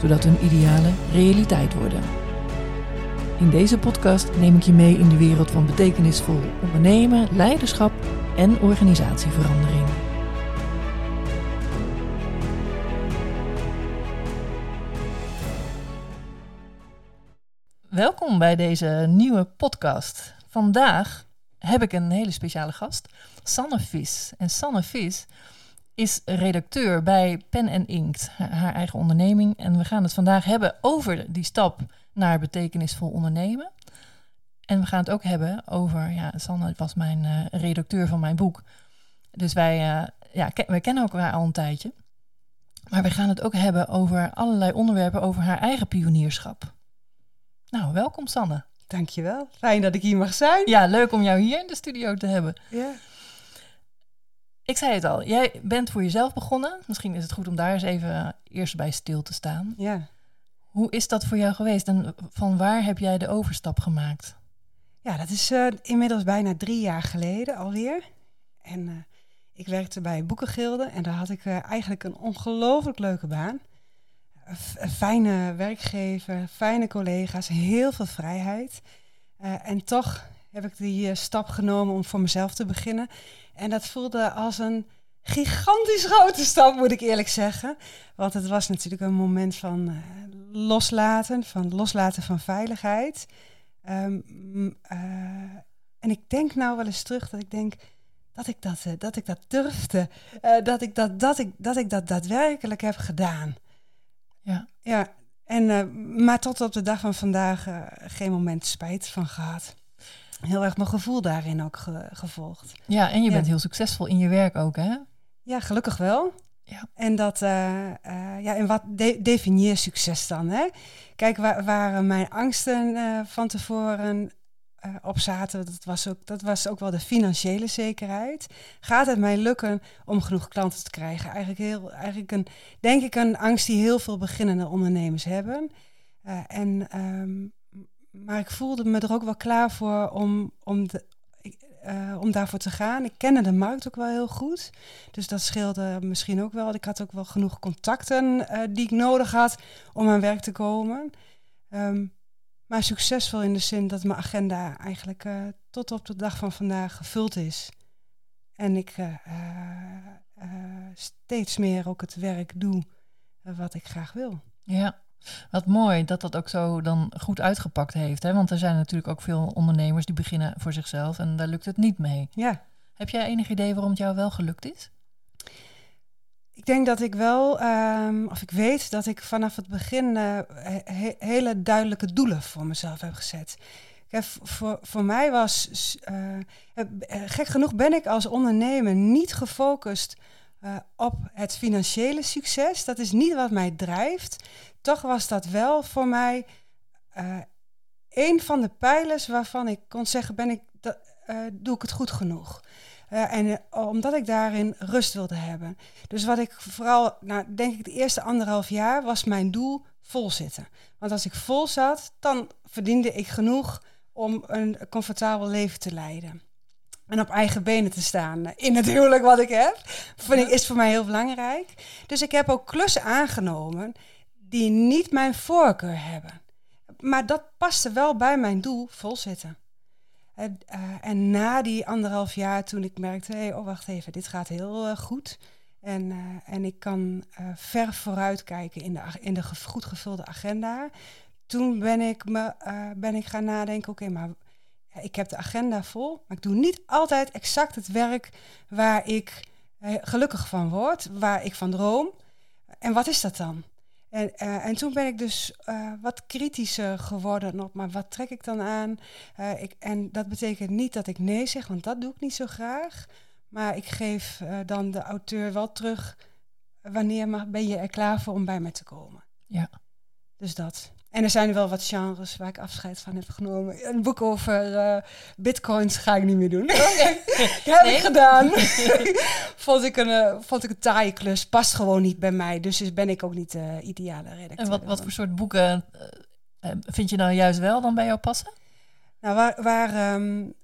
zodat hun idealen realiteit worden. In deze podcast neem ik je mee in de wereld van betekenisvol ondernemen, leiderschap en organisatieverandering. Welkom bij deze nieuwe podcast. Vandaag heb ik een hele speciale gast, Sanne Vis. En Sanne Vis is redacteur bij Pen en Inkt, haar eigen onderneming. En we gaan het vandaag hebben over die stap naar betekenisvol ondernemen. En we gaan het ook hebben over, ja, Sanne was mijn uh, redacteur van mijn boek. Dus wij, uh, ja, wij kennen elkaar al een tijdje. Maar we gaan het ook hebben over allerlei onderwerpen over haar eigen pionierschap. Nou, welkom Sanne. Dankjewel. Fijn dat ik hier mag zijn. Ja, leuk om jou hier in de studio te hebben. Ja. Ik zei het al, jij bent voor jezelf begonnen. Misschien is het goed om daar eens even eerst bij stil te staan. Ja. Hoe is dat voor jou geweest en van waar heb jij de overstap gemaakt? Ja, dat is uh, inmiddels bijna drie jaar geleden alweer. En uh, ik werkte bij Boekengilde en daar had ik uh, eigenlijk een ongelooflijk leuke baan. Een fijne werkgever, fijne collega's, heel veel vrijheid. en toch heb ik die stap genomen om voor mezelf te beginnen. En dat voelde als een gigantisch grote stap, moet ik eerlijk zeggen. Want het was natuurlijk een moment van uh, loslaten, van loslaten van veiligheid. Um, uh, en ik denk nou wel eens terug dat ik denk dat ik dat, uh, dat, ik dat durfde. dat, ik dat, dat, ik, dat ik dat daadwerkelijk heb gedaan. Ja. ja en, maar tot op de dag van vandaag geen moment spijt van gehad heel erg mijn gevoel daarin ook gevolgd. Ja, en je bent heel succesvol in je werk ook, hè? Ja, gelukkig wel. Ja. En dat, uh, uh, ja, en wat de definieer succes dan? Hè? Kijk, waar, waar mijn angsten uh, van tevoren op zaten, dat was, ook, dat was ook wel de financiële zekerheid. Gaat het mij lukken om genoeg klanten te krijgen? Eigenlijk, heel, eigenlijk een, denk ik, een angst die heel veel beginnende ondernemers hebben. en um, maar ik voelde me er ook wel klaar voor om, om, de, uh, om daarvoor te gaan. Ik kende de markt ook wel heel goed. Dus dat scheelde misschien ook wel. Ik had ook wel genoeg contacten uh, die ik nodig had om aan werk te komen. Um, maar succesvol in de zin dat mijn agenda eigenlijk uh, tot op de dag van vandaag gevuld is. En ik steeds meer ook het werk doe wat ik graag wil. Ja. Wat mooi dat dat ook zo dan goed uitgepakt heeft. Hè? Want er zijn natuurlijk ook veel ondernemers die beginnen voor zichzelf en daar lukt het niet mee. Ja. Heb jij enig idee waarom het jou wel gelukt is? Ik denk dat ik wel, um, of ik weet dat ik vanaf het begin uh, he hele duidelijke doelen voor mezelf heb gezet. Kijk, voor, voor mij was, uh, gek genoeg ben ik als ondernemer niet gefocust uh, op het financiële succes. Dat is niet wat mij drijft toch was dat wel voor mij uh, een van de pijlers waarvan ik kon zeggen, ben ik, dat, uh, doe ik het goed genoeg? Uh, en omdat ik daarin rust wilde hebben. Dus wat ik vooral, nou, denk ik, de eerste anderhalf jaar was mijn doel vol zitten. Want als ik vol zat, dan verdiende ik genoeg om een comfortabel leven te leiden. En op eigen benen te staan in het huwelijk wat ik heb, vind ik, is voor mij heel belangrijk. Dus ik heb ook klussen aangenomen die niet mijn voorkeur hebben. Maar dat paste wel bij mijn doel vol zitten. En, uh, en na die anderhalf jaar, toen ik merkte, hey, oh wacht even, dit gaat heel uh, goed. En, uh, en ik kan ver vooruit kijken in de, in de goed gevulde agenda. Toen ben ik, me, ben ik gaan nadenken, oké, maar ik heb de agenda vol, maar ik doe niet altijd exact het werk waar ik gelukkig van word, waar ik van droom. En wat is dat dan? En, uh, en toen ben ik dus uh, wat kritischer geworden op, maar wat trek ik dan aan? Uh, ik, en dat betekent niet dat ik nee zeg, want dat doe ik niet zo graag. Maar ik geef dan de auteur wel terug wanneer mag, ben je er klaar voor om bij mij te komen. Ja. dus dat. En er zijn wel wat genres waar ik afscheid van heb genomen. Een boek over uh, bitcoins ga ik niet meer doen. Okay. heb ik gedaan. vond, ik een, uh, vond ik een taaie klus. Past gewoon niet bij mij. Dus ben ik ook niet de ideale redacteur. En wat, wat voor soort boeken uh, vind je nou juist wel dan bij jou passen? Nou, waar, waar, um,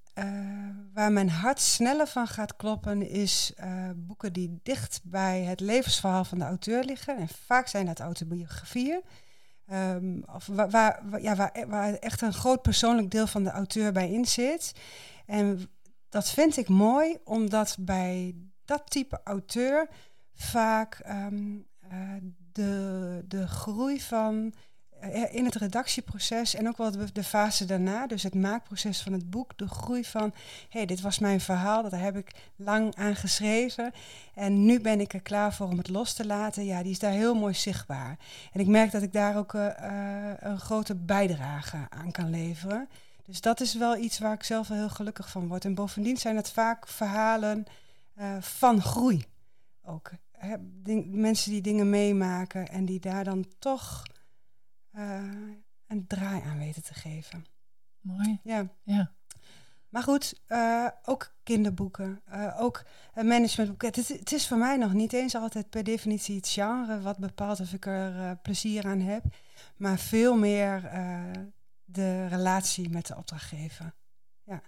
waar mijn hart sneller van gaat kloppen... is boeken die dicht bij het levensverhaal van de auteur liggen. En vaak zijn dat autobiografieën. Um, of waar, ja, waar, waar echt een groot persoonlijk deel van de auteur bij in zit. En dat vind ik mooi, omdat bij dat type auteur vaak um, uh, de, de groei van eh, in het redactieproces en ook wel de, fase daarna, dus het maakproces van het boek, de groei van, hey, dit was mijn verhaal, dat heb ik lang aan geschreven en nu ben ik er klaar voor om het los te laten. Ja, die is daar heel mooi zichtbaar. En ik merk dat ik daar ook uh, een grote bijdrage aan kan leveren. Dus dat is wel iets waar ik zelf wel heel gelukkig van word. En bovendien zijn het vaak verhalen van groei ook. Mensen die dingen meemaken en die daar dan toch een draai aan weten te geven. Mooi. Ja. ja. Maar goed, uh, ook kinderboeken, uh, ook managementboeken. Het is, het is, voor mij nog niet eens altijd per definitie het genre wat bepaalt of ik er plezier aan heb. Maar veel meer de relatie met de opdrachtgever. Ja.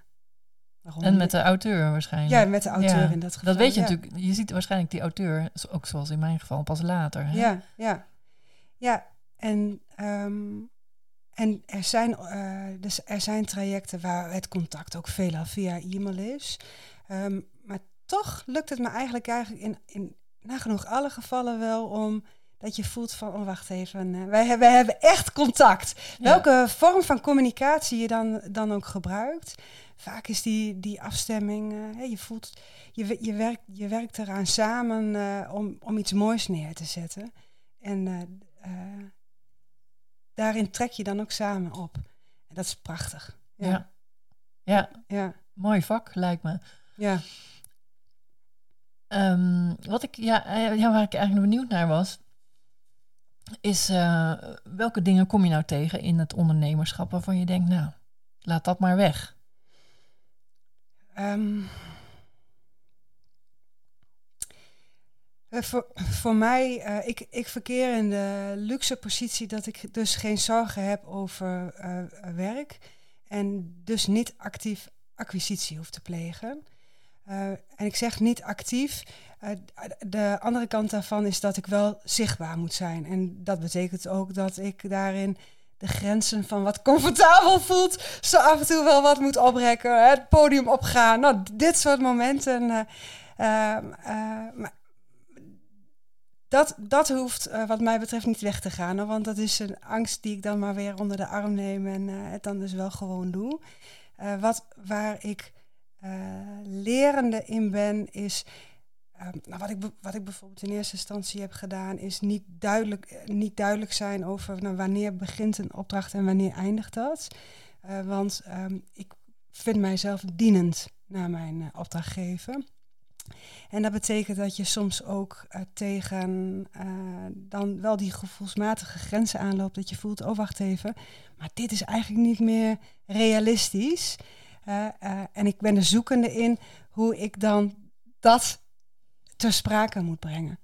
Waarom en met de auteur waarschijnlijk. Ja, met de auteur ja. in dat geval. Dat weet je ja. natuurlijk. Je ziet waarschijnlijk die auteur, ook zoals in mijn geval, pas later. Hè? Ja, ja. Ja, en, um, en er, zijn, uh, dus er zijn trajecten waar het contact ook veelal via e-mail is. Um, maar toch lukt het me eigenlijk, eigenlijk in, in nagenoeg alle gevallen wel om dat je voelt van, oh wacht even, uh, wij, hebben, wij hebben echt contact. Ja. Welke vorm van communicatie je dan, dan ook gebruikt. Vaak is die, die afstemming, uh, je voelt, je, je, werkt, je werkt eraan samen om, om iets moois neer te zetten. En daarin trek je dan ook samen op. En dat is prachtig. Ja. Ja. ja. ja. Mooi vak, lijkt me. Ja. Um, wat ik, ja, ja, waar ik eigenlijk benieuwd naar was, is uh, welke dingen kom je nou tegen in het ondernemerschap waarvan je denkt, nou, laat dat maar weg? Um, Uh, voor, mij, uh, ik, ik verkeer in de luxe positie dat ik dus geen zorgen heb over uh, werk en dus niet actief acquisitie hoef te plegen. en ik zeg niet actief. de andere kant daarvan is dat ik wel zichtbaar moet zijn. En dat betekent ook dat ik daarin de grenzen van wat comfortabel voelt, zo af en toe wel wat moet oprekken, het podium opgaan. Nou, dit soort momenten. maar dat, dat hoeft uh, wat mij betreft niet weg te gaan. Want dat is een angst die ik dan maar weer onder de arm neem en uh, het dan dus wel gewoon doe. Uh, wat, waar ik lerende in ben, is. nou, wat, ik, wat ik bijvoorbeeld in eerste instantie heb gedaan, is niet duidelijk, niet duidelijk zijn over nou, wanneer begint een opdracht en wanneer eindigt dat. want um, ik vind mijzelf dienend naar mijn opdrachtgever. En dat betekent dat je soms ook uh, tegen uh, dan wel die gevoelsmatige grenzen aanloopt. Dat je voelt, oh wacht even, maar dit is eigenlijk niet meer realistisch. Uh, en ik ben er zoekende in hoe ik dan dat ter sprake moet brengen.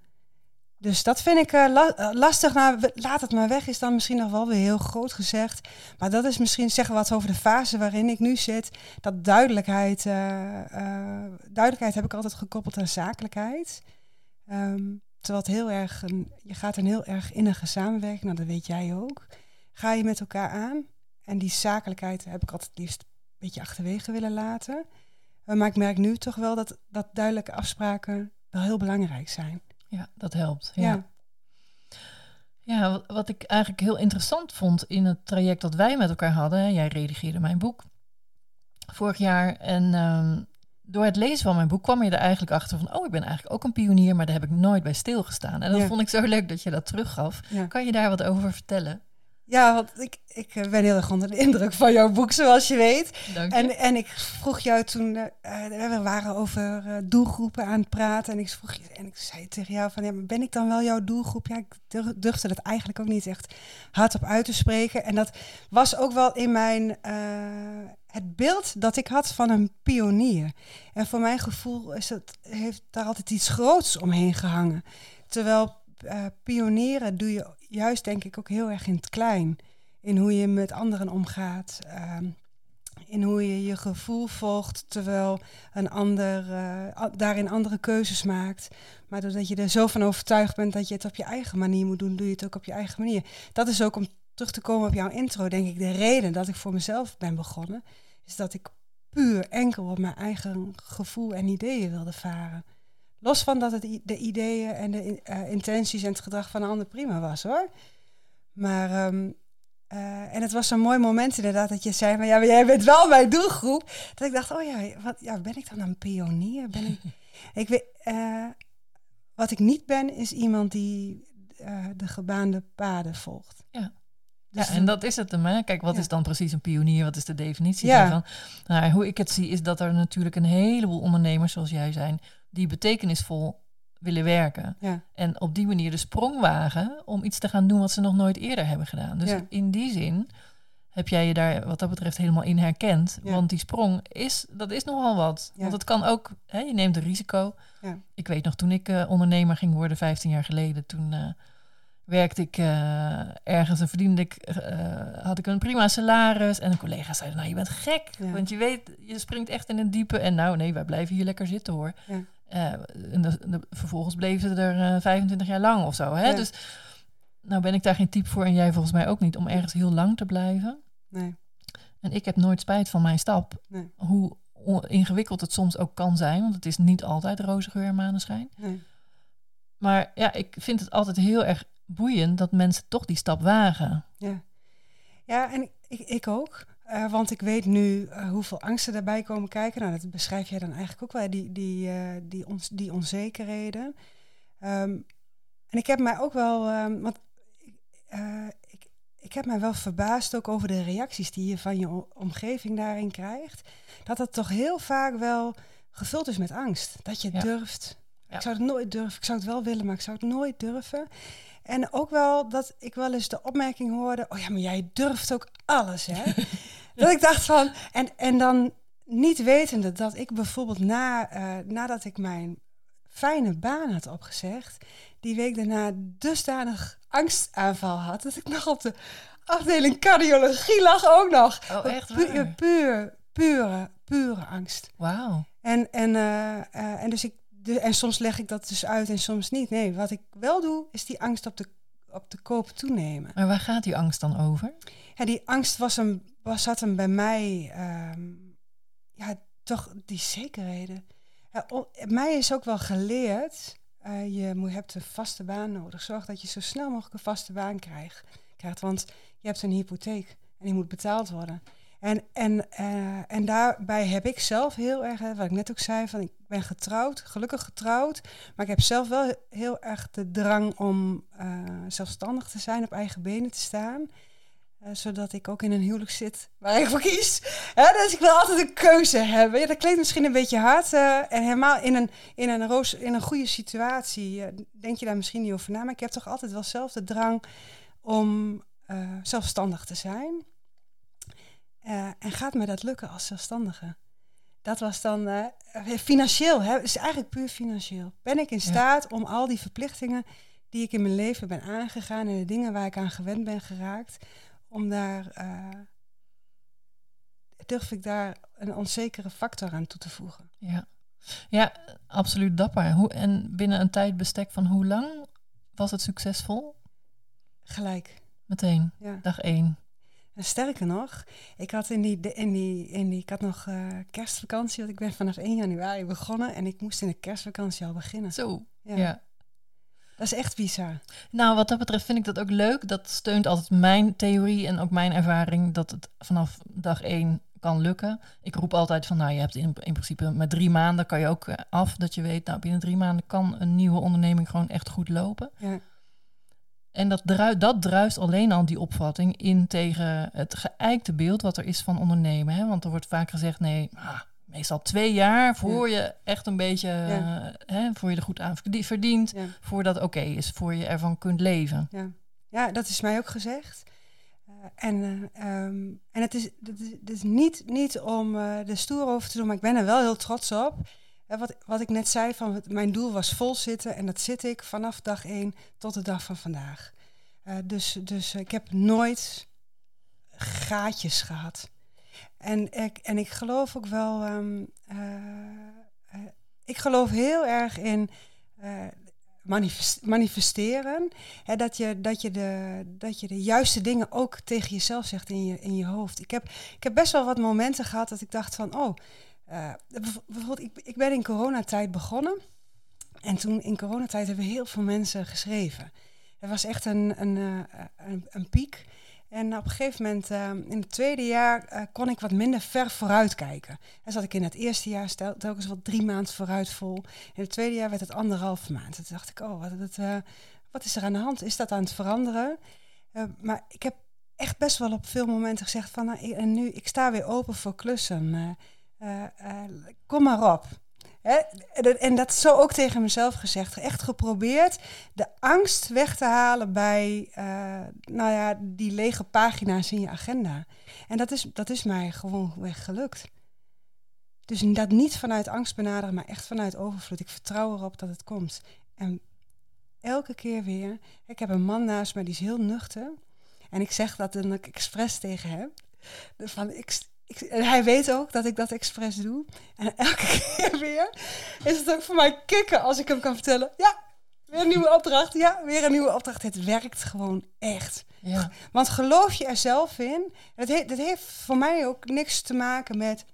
Dus dat vind ik la uh, lastig. Nou, laat het maar weg is dan misschien nog wel weer heel groot gezegd. Maar dat is misschien zeggen wat over de fase waarin ik nu zit. Dat duidelijkheid, uh, duidelijkheid heb ik altijd gekoppeld aan zakelijkheid. Um, terwijl het heel erg, je gaat een heel erg innige samenwerking, nou dat weet jij ook. Ga je met elkaar aan. En die zakelijkheid heb ik altijd liefst een beetje achterwege willen laten. maar ik merk nu toch wel dat, dat duidelijke afspraken wel heel belangrijk zijn. Ja, dat helpt. Ja. ja. wat ik eigenlijk heel interessant vond in het traject dat wij met elkaar hadden. Jij redigeerde mijn boek vorig jaar. En um, door het lezen van mijn boek kwam je er eigenlijk achter van... oh, ik ben eigenlijk ook een pionier, maar daar heb ik nooit bij stilgestaan. En dat ja. vond ik zo leuk dat je dat teruggaf. Ja. Kan je daar wat over vertellen? Ja, want ik, ik eh, ben heel erg onder de indruk van jouw boek, zoals je weet. Dank je. En, en ik vroeg jou toen, eh, eh, we waren over doelgroepen aan het praten. En ik vroeg je, en ik zei tegen jou van, ja, maar ben ik dan wel jouw doelgroep? Ja, ik dur- durfde dat eigenlijk ook niet echt hardop uit te spreken. En dat was ook wel in mijn, het beeld dat ik had van een pionier. En voor mijn gevoel is het, heeft daar altijd iets groots omheen gehangen. Terwijl eh, pionieren doe je juist denk ik ook heel erg in het klein. In hoe je met anderen omgaat. ehm, in hoe je je gevoel volgt terwijl een ander eh, daarin andere keuzes maakt. Maar doordat je er zo van overtuigd bent dat je het op je eigen manier moet doen, doe je het ook op je eigen manier. Dat is ook om terug te komen op jouw intro, denk ik, de reden dat ik voor mezelf ben begonnen. Is dat ik puur enkel op mijn eigen gevoel en ideeën wilde varen. Los van dat het de ideeën en de eh, intenties en het gedrag van een ander prima was hoor. Maar, ehm, eh, en het was zo'n mooi moment inderdaad dat je zei van ja, maar jij bent wel mijn doelgroep. Dat ik dacht, oh ja, wat, ja ben ik dan een pionier? Ben ik, ik weet, eh, wat ik niet ben, is iemand die de gebaande paden volgt. Ja. Dus ja, en dat is het hem. Hè? Kijk, wat Ja. is dan precies een pionier? Wat is de definitie Ja. daarvan? Nou, hoe ik het zie, is dat er natuurlijk een heleboel ondernemers zoals jij zijn, die betekenisvol willen werken. Ja, En op die manier de sprong wagen om iets te gaan doen wat ze nog nooit eerder hebben gedaan. Dus Ja. in die zin heb jij je daar wat dat betreft helemaal in herkend. Ja. Want die sprong is, dat is nogal wat. Want het kan ook, hè, je neemt een risico. Ja. Ik weet nog, toen ik eh, ondernemer ging worden, 15 jaar geleden, toen eh, werkte ik eh, ergens en verdiende ik, had ik een prima salaris. En een collega zei, nou je bent gek, want je weet, je springt echt in het diepe. En nou nee, wij blijven hier lekker zitten hoor. Eh, en de, de- vervolgens bleven ze er eh, 25 jaar lang of zo. Hè? Ja. Dus nou ben ik daar geen type voor en jij volgens mij ook niet om ergens heel lang te blijven. nee, En ik heb nooit spijt van mijn stap. Nee. Hoe ingewikkeld het soms ook kan zijn, want het is niet altijd roze geur en maneschijn. nee. Maar ja, ik vind het altijd heel erg boeiend dat mensen toch die stap wagen. Ja, ja en ik, ik ook. Eh, want ik weet nu eh, hoeveel angsten daarbij komen kijken. Nou, dat beschrijf jij dan eigenlijk ook wel, die, die, eh, die, die onzekerheden. Ehm, en ik heb mij ook wel, ehm, want ik, ik heb mij wel verbaasd ook over de reacties die je van je omgeving daarin krijgt. Dat het toch heel vaak wel gevuld is met angst. Dat je Ja. durft. Ja. Ik zou het nooit durven. Ik zou het wel willen, maar ik zou het nooit durven. En ook wel dat ik wel eens de opmerking hoorde: Oh ja, maar jij durft ook alles, hè? dat ik dacht van. En, en dan niet wetende dat ik bijvoorbeeld na, eh, nadat ik mijn fijne baan had opgezegd, die week daarna dusdanig angstaanval had, dat ik nog op de afdeling cardiologie lag ook nog. Oh, echt waar? puur, pure, pure angst. Wauw. En, en, eh, eh, en, dus ik, de, en soms leg ik dat dus uit en soms niet. Nee, wat ik wel doe, is die angst op de, op de koop toenemen. Maar waar gaat die angst dan over? Ja, die angst was hem, was, zat hem bij mij, ehm, ja, toch die zekerheden. Ja, o- mij is ook wel geleerd, eh, je moet, hebt een vaste baan nodig. Zorg dat je zo snel mogelijk een vaste baan krijgt. krijgt want je hebt een hypotheek en die moet betaald worden. En, en, eh, en daarbij heb ik zelf heel erg, wat ik net ook zei, van ik ben getrouwd, gelukkig getrouwd. Maar ik heb zelf wel heel erg de drang om eh, zelfstandig te zijn, op eigen benen te staan. Eh, zodat ik ook in een huwelijk zit waar ik voor kies. Dus ik wil altijd een keuze hebben. Ja, dat klinkt misschien een beetje hard. en helemaal in een, in, een roos, in een goede situatie denk je daar misschien niet over na. Maar ik heb toch altijd wel zelf de drang om zelfstandig te zijn. Eh, en gaat me dat lukken als zelfstandige? Dat was dan eh, financieel, hè? Het is eigenlijk puur financieel. Ben ik in Ja. staat om al die verplichtingen die ik in mijn leven ben aangegaan en de dingen waar ik aan gewend ben geraakt, om daar, eh, durf ik daar een onzekere factor aan toe te voegen? Ja, ja absoluut dapper. Hoe, en binnen een tijdbestek van hoe lang was het succesvol? Gelijk, Meteen, ja. dag één. En sterker nog, ik had in die, in die, in die ik had nog eh, kerstvakantie, want ik ben vanaf 1 januari begonnen en ik moest in de kerstvakantie al beginnen. Zo, Ja, ja. Dat is echt bizar. Nou, wat dat betreft vind ik dat ook leuk. Dat steunt altijd mijn theorie en ook mijn ervaring dat het vanaf dag één kan lukken. Ik roep altijd van, nou, je hebt in, in principe met drie maanden kan je ook eh, af dat je weet, nou, binnen drie maanden kan een nieuwe onderneming gewoon echt goed lopen. Ja, En dat, druist, dat druist alleen al die opvatting in tegen het geëikte beeld wat er is van ondernemen. Hè? Want er wordt vaak gezegd, nee, ah, meestal twee jaar voor je echt een beetje, Ja. eh, hè, voor je er goed aan verdie- verdient, Ja. voordat oké is, voor je ervan kunt leven. Ja. ja, dat is mij ook gezegd. Eh, en eh, ehm, en het is, het is, het is niet, niet om eh de stoer over te doen, maar ik ben er wel heel trots op. Wat, wat ik net zei, van mijn doel was vol zitten en dat zit ik vanaf dag één tot de dag van vandaag. Eh, dus dus ik heb nooit gaatjes gehad. En ik, en ik geloof ook wel, ehm, eh, eh, ik geloof heel erg in manifest- manifesteren. Hè, dat, je, dat, je de, dat je de juiste dingen ook tegen jezelf zegt in je, in je hoofd. Ik heb, ik heb best wel wat momenten gehad dat ik dacht van, oh, eh, bijv- bijvoorbeeld, ik, ik ben in coronatijd begonnen. En toen in coronatijd hebben heel veel mensen geschreven. Er was echt een, een, eh, een, een piek. En op een gegeven moment, eh, in het tweede jaar, kon ik wat minder ver vooruit kijken. En zat ik in het eerste jaar stel, telkens wat drie maanden vooruit vol. In het tweede jaar werd het anderhalve maand. Toen dacht ik, oh, wat, wat, is er aan de hand? Is dat aan het veranderen? Maar ik heb echt best wel op veel momenten gezegd van, nou, en nu, ik sta weer open voor klussen. Eh, eh, kom maar op. Hè? En dat- zo ook tegen mezelf gezegd. Echt geprobeerd de angst weg te halen bij eh, nou ja, die lege pagina's in je agenda. En dat is, dat is mij gewoon weg gelukt. Dus dat niet vanuit angst benaderen, maar echt vanuit overvloed. Ik vertrouw erop dat het komt. En elke keer weer. Ik heb een man naast me die is heel nuchter. En ik zeg dat dan ik expres tegen hem. Van, ik, ik, hij weet ook dat ik dat expres doe. En elke keer weer is het ook voor mij kicken als ik hem kan vertellen. Ja, weer een nieuwe opdracht. Ja, weer een nieuwe opdracht. Het werkt gewoon echt. Ja, Want geloof je er zelf in? Dat, he, dat heeft voor mij ook niks te maken met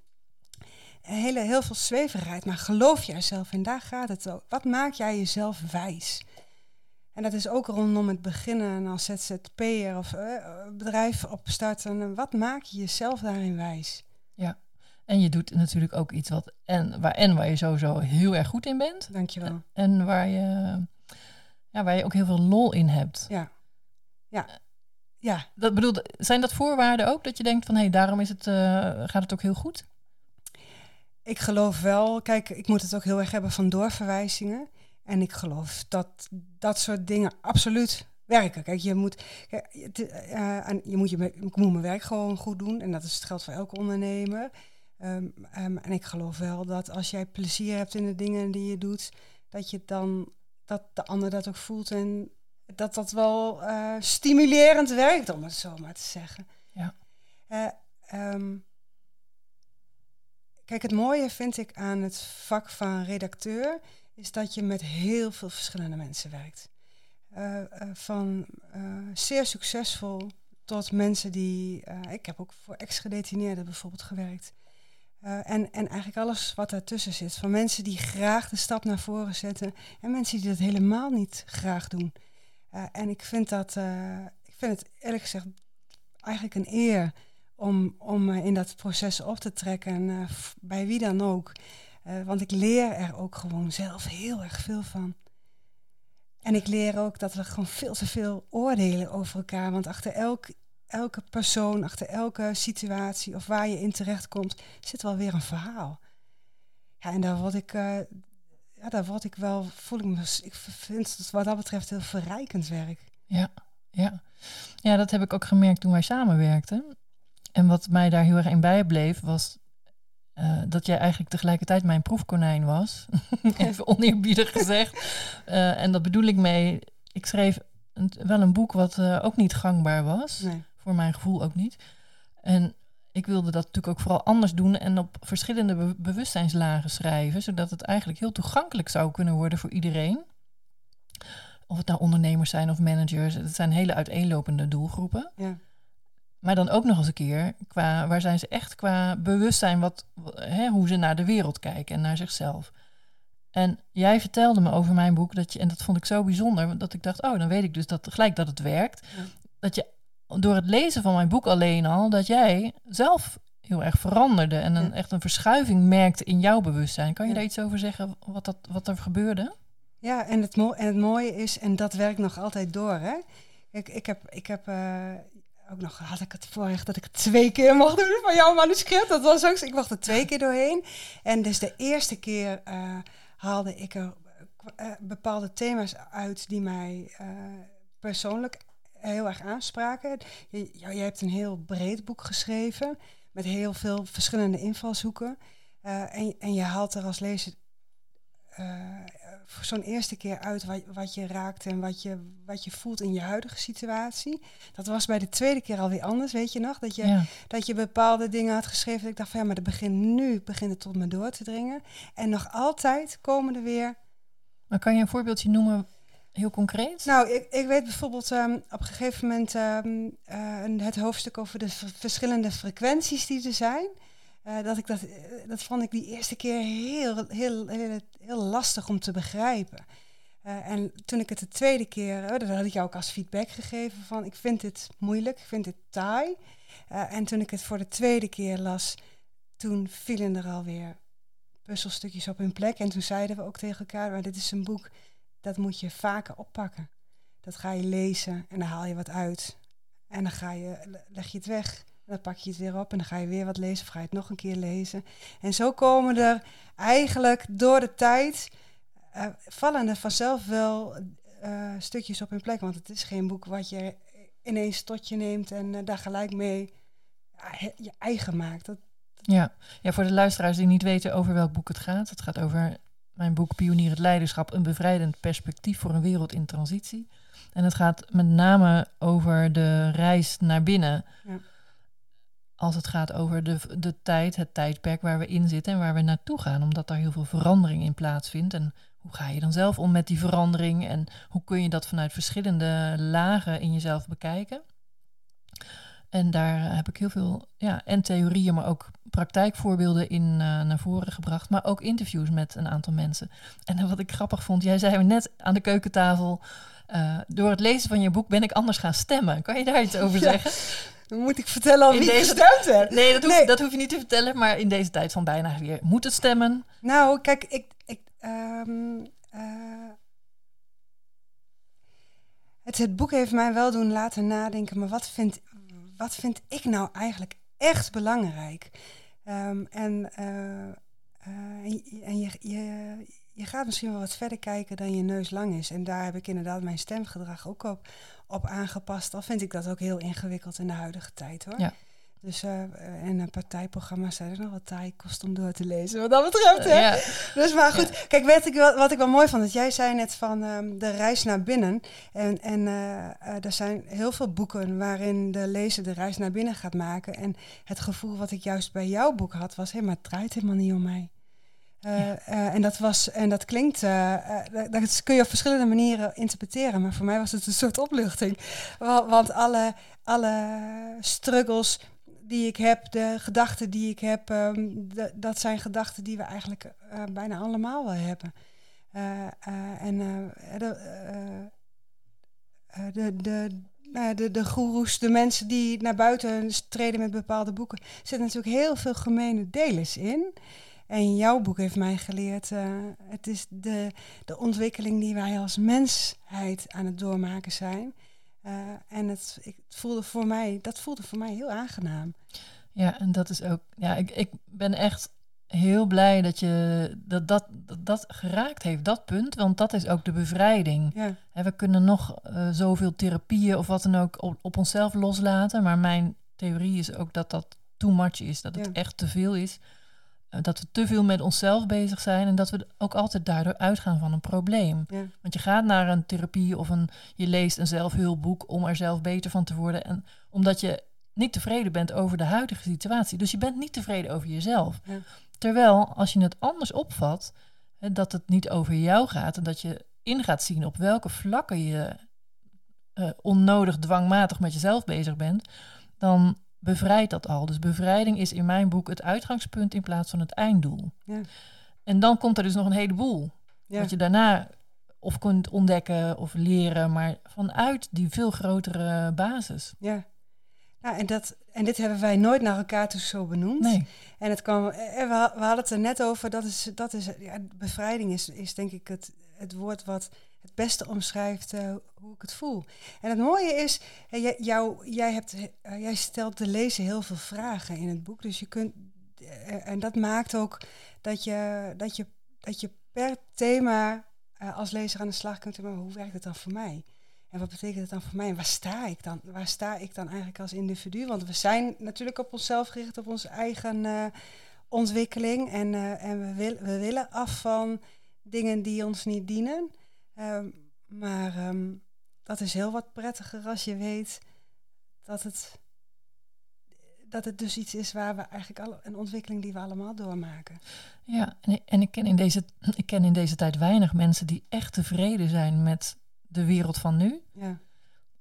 hele, heel veel zweverigheid. Maar geloof je er zelf in? Daar gaat het ook. Wat maak jij jezelf wijs? En dat is ook rondom het beginnen als ZZP'er of eh, bedrijf opstarten. Wat maak je jezelf daarin wijs? en je doet natuurlijk ook iets wat en waar, en waar je sowieso heel erg goed in bent. Dankjewel. En waar je, ja, waar je ook heel veel lol in hebt. Ja. Ja. Ja. Dat bedoel, zijn dat voorwaarden ook? Dat je denkt van hé, hey, daarom is het, eh, gaat het ook heel goed? Ik geloof wel, kijk, ik moet het ook heel erg hebben van doorverwijzingen. En ik geloof dat dat soort dingen absoluut werken. Kijk, je moet, kijk, eh, je, moet je, ik moet mijn werk gewoon goed doen. En dat is het geldt voor elke ondernemer. Ehm, ehm, en ik geloof wel dat als jij plezier hebt in de dingen die je doet, dat je dan dat de ander dat ook voelt en dat dat wel eh, stimulerend werkt, om het zo maar te zeggen. Ja. Eh, ehm, kijk, het mooie vind ik aan het vak van redacteur is dat je met heel veel verschillende mensen werkt. Eh, eh, van eh, zeer succesvol tot mensen die. ik heb ook voor ex-gedetineerden bijvoorbeeld gewerkt. En, en eigenlijk alles wat daartussen zit. Van mensen die graag de stap naar voren zetten en mensen die dat helemaal niet graag doen. En ik vind dat, ik vind het eerlijk gezegd eigenlijk een eer om, om in dat proces op te trekken, bij wie dan ook. Eh, want ik leer er ook gewoon zelf heel erg veel van. En ik leer ook dat we gewoon veel te veel oordelen over elkaar. Want achter elk, elke persoon, achter elke situatie of waar je in terechtkomt, zit wel weer een verhaal. Ja, en daar word ik, eh, ja, daar word ik wel, voel ik me, ik vind het wat dat betreft heel verrijkend werk. Ja, ja. ja, dat heb ik ook gemerkt toen wij samenwerkten. En wat mij daar heel erg in bijbleef was eh, dat jij eigenlijk tegelijkertijd mijn proefkonijn was. Even oneerbiedig gezegd. Eh, en dat bedoel ik mee, ik schreef een, wel een boek wat eh, ook niet gangbaar was. Nee. Voor mijn gevoel ook niet. En ik wilde dat natuurlijk ook vooral anders doen en op verschillende be- bewustzijnslagen schrijven, zodat het eigenlijk heel toegankelijk zou kunnen worden voor iedereen. Of het nou ondernemers zijn of managers, het zijn hele uiteenlopende doelgroepen. Ja. Maar dan ook nog eens een keer, qua, waar zijn ze echt qua bewustzijn, wat, hè, hoe ze naar de wereld kijken en naar zichzelf. En jij vertelde me over mijn boek, dat je, en dat vond ik zo bijzonder, dat ik dacht, oh, dan weet ik dus dat, gelijk dat het werkt. Ja. Dat je door het lezen van mijn boek alleen al, dat jij zelf heel erg veranderde en een, Ja. echt een verschuiving merkte in jouw bewustzijn. Kan je Ja. daar iets over zeggen, wat, dat, wat er gebeurde? Ja, en het, en het mooie is, en dat werkt nog altijd door, hè. Ik, ik heb, ik heb uh, ook nog, had ik het voorrecht dat ik twee keer mocht doen van jouw manuscript. Dat was ook, ik mocht er twee keer doorheen. En dus de eerste keer uh, haalde ik er uh, bepaalde thema's uit die mij persoonlijk heel erg aanspraken. Jij hebt een heel breed boek geschreven met heel veel verschillende invalshoeken. en, en je haalt er als lezer zo'n eerste keer uit wat, wat je raakt en wat je, wat je voelt in je huidige situatie. Dat was bij de tweede keer alweer anders, weet je nog? Dat je, dat je bepaalde dingen had geschreven. Dat ik dacht van ja, maar dat begint nu, begint het tot me door te dringen. En nog altijd komen er weer. Maar kan je een voorbeeldje noemen, heel concreet? Nou, ik, ik weet bijvoorbeeld um, op een gegeven moment um, uh, het hoofdstuk over de verschillende frequenties die er zijn. Uh, dat ik dat, uh, dat vond ik die eerste keer heel, heel, heel, heel lastig om te begrijpen. Uh, en toen ik het de tweede keer, dat had ik jou ook als feedback gegeven van ik vind dit moeilijk, ik vind dit taai. en toen ik het voor de tweede keer las, toen vielen er alweer puzzelstukjes op hun plek. En toen zeiden we ook tegen elkaar, maar dit is een boek, dat moet je vaker oppakken. Dat ga je lezen en dan haal je wat uit. En dan ga je, leg je het weg dan pak je het weer op en dan ga je weer wat lezen of ga je het nog een keer lezen. En zo komen er eigenlijk door de tijd, uh, vallen er vanzelf wel uh, stukjes op hun plek. Want het is geen boek wat je ineens tot je neemt en uh, daar gelijk mee je eigen maakt. Dat, ja. ja, voor de luisteraars die niet weten over welk boek het gaat. Het gaat over mijn boek Pionier het Leiderschap, een bevrijdend perspectief voor een wereld in transitie. En het gaat met name over de reis naar binnen. Ja als het gaat over de, de tijd, het tijdperk waar we in zitten en waar we naartoe gaan, omdat daar heel veel verandering in plaatsvindt. En hoe ga je dan zelf om met die verandering en hoe kun je dat vanuit verschillende lagen in jezelf bekijken? En daar heb ik heel veel, ja, en theorieën, maar ook praktijkvoorbeelden in uh, naar voren gebracht. Maar ook interviews met een aantal mensen. En wat ik grappig vond, jij zei net aan de keukentafel, uh, door het lezen van je boek ben ik anders gaan stemmen. Kan je daar iets over zeggen? Dan moet ik vertellen wie deze... gestemd heb. Nee dat, hoef, dat hoef je niet te vertellen. Maar in deze tijd van bijna weer moet het stemmen. Nou, kijk, ik... ik um, uh, het, het boek heeft mij wel doen laten nadenken. Maar wat vind, wat vind ik nou eigenlijk echt belangrijk? Um, en... Uh, uh, en je, je, je gaat misschien wel wat verder kijken dan je neus lang is. En daar heb ik inderdaad mijn stemgedrag ook op, op aangepast. Al vind ik dat ook heel ingewikkeld in de huidige tijd hoor. Ja. Dus uh, en een partijprogramma zijn er nog wat taai kost om door te lezen, wat dat betreft. Hè? Ja. Dus maar goed, kijk, weet ik wat, wat ik wel mooi vond, dat jij zei net van um, de reis naar binnen. En, en uh, uh, er zijn heel veel boeken waarin de lezer de reis naar binnen gaat maken. En het gevoel wat ik juist bij jouw boek had, was, hé, maar het draait helemaal niet om mij. Uh, uh, en dat was en dat klinkt, uh, dat kun je op verschillende manieren interpreteren, maar voor mij was het een soort opluchting. Want alle, alle struggles die ik heb, de gedachten die ik heb, de, dat zijn gedachten die we eigenlijk bijna allemaal wel hebben. en de, de, de, de, de goeroes, de mensen die naar buiten treden met bepaalde boeken, zitten natuurlijk heel veel gemene delers in. En jouw boek heeft mij geleerd, uh, het is de, de ontwikkeling die wij als mensheid aan het doormaken zijn. Uh, en het, ik, het, voelde voor mij, dat voelde voor mij heel aangenaam. Ja, en dat is ook, ja, ik, ik ben echt heel blij dat je dat, dat, dat, dat geraakt heeft, dat punt. Want dat is ook de bevrijding. Ja. we kunnen nog uh, zoveel therapieën of wat dan ook op, op, onszelf loslaten. Maar mijn theorie is ook dat dat too much is. Dat het echt te veel is. Eh, dat we te veel met onszelf bezig zijn en dat we ook altijd daardoor uitgaan van een probleem. Want je gaat naar een therapie of een, je leest een zelfhulpboek om er zelf beter van te worden. En omdat je niet tevreden bent over de huidige situatie. Dus je bent niet tevreden over jezelf. Ja. Terwijl als je het anders opvat, hè, dat het niet over jou gaat en dat je in gaat zien op welke vlakken je uh, onnodig dwangmatig met jezelf bezig bent, dan bevrijdt dat al. Dus bevrijding is in mijn boek het uitgangspunt in plaats van het einddoel. Ja. En dan komt er dus nog een heleboel. Ja. Wat je daarna of kunt ontdekken of leren, maar vanuit die veel grotere basis. Ja. Ja, en, dat, en dit hebben wij nooit naar elkaar toe zo benoemd. Nee. En het kwam, eh, we, we hadden het er net over, dat is, dat is ja, bevrijding is, is denk ik het, het woord wat het beste omschrijft uh, hoe ik het voel. En het mooie is, uh, jou, jij, hebt, uh, jij stelt de lezer heel veel vragen in het boek. Dus je kunt, en dat maakt ook dat je, dat je, dat je per thema als lezer aan de slag kunt. Maar hoe werkt het dan voor mij? En wat betekent het dan voor mij? En waar sta ik dan? Waar sta ik dan eigenlijk als individu? Want we zijn natuurlijk op onszelf gericht, op onze eigen ontwikkeling. En, en we, we willen af van dingen die ons niet dienen. Um, maar um, dat is heel wat prettiger als je weet dat het, dat het dus iets is waar we eigenlijk alle, een ontwikkeling die we allemaal doormaken. Ja, en, en ik, ken in deze, ik ken in deze tijd weinig mensen die echt tevreden zijn met de wereld van nu. Ja.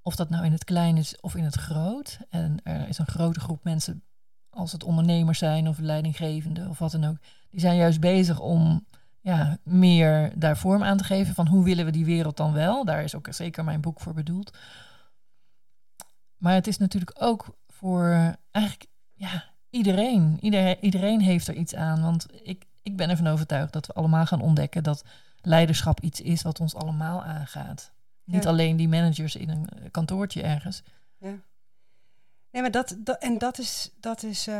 Of dat nou in het klein is of in het groot. En er is een grote groep mensen, als het ondernemers zijn of leidinggevende of wat dan ook, die zijn juist bezig om ja, meer daar vorm aan te geven van hoe willen we die wereld dan wel. Daar is ook zeker mijn boek voor bedoeld. Maar het is natuurlijk ook voor eigenlijk ja, iedereen. Iedereen, iedereen heeft er iets aan. Want ik, ik ben ervan overtuigd dat we allemaal gaan ontdekken dat leiderschap iets is wat ons allemaal aangaat. Niet alleen die managers in een kantoortje ergens. Ja. Nee, maar dat, dat en dat is, dat is eh,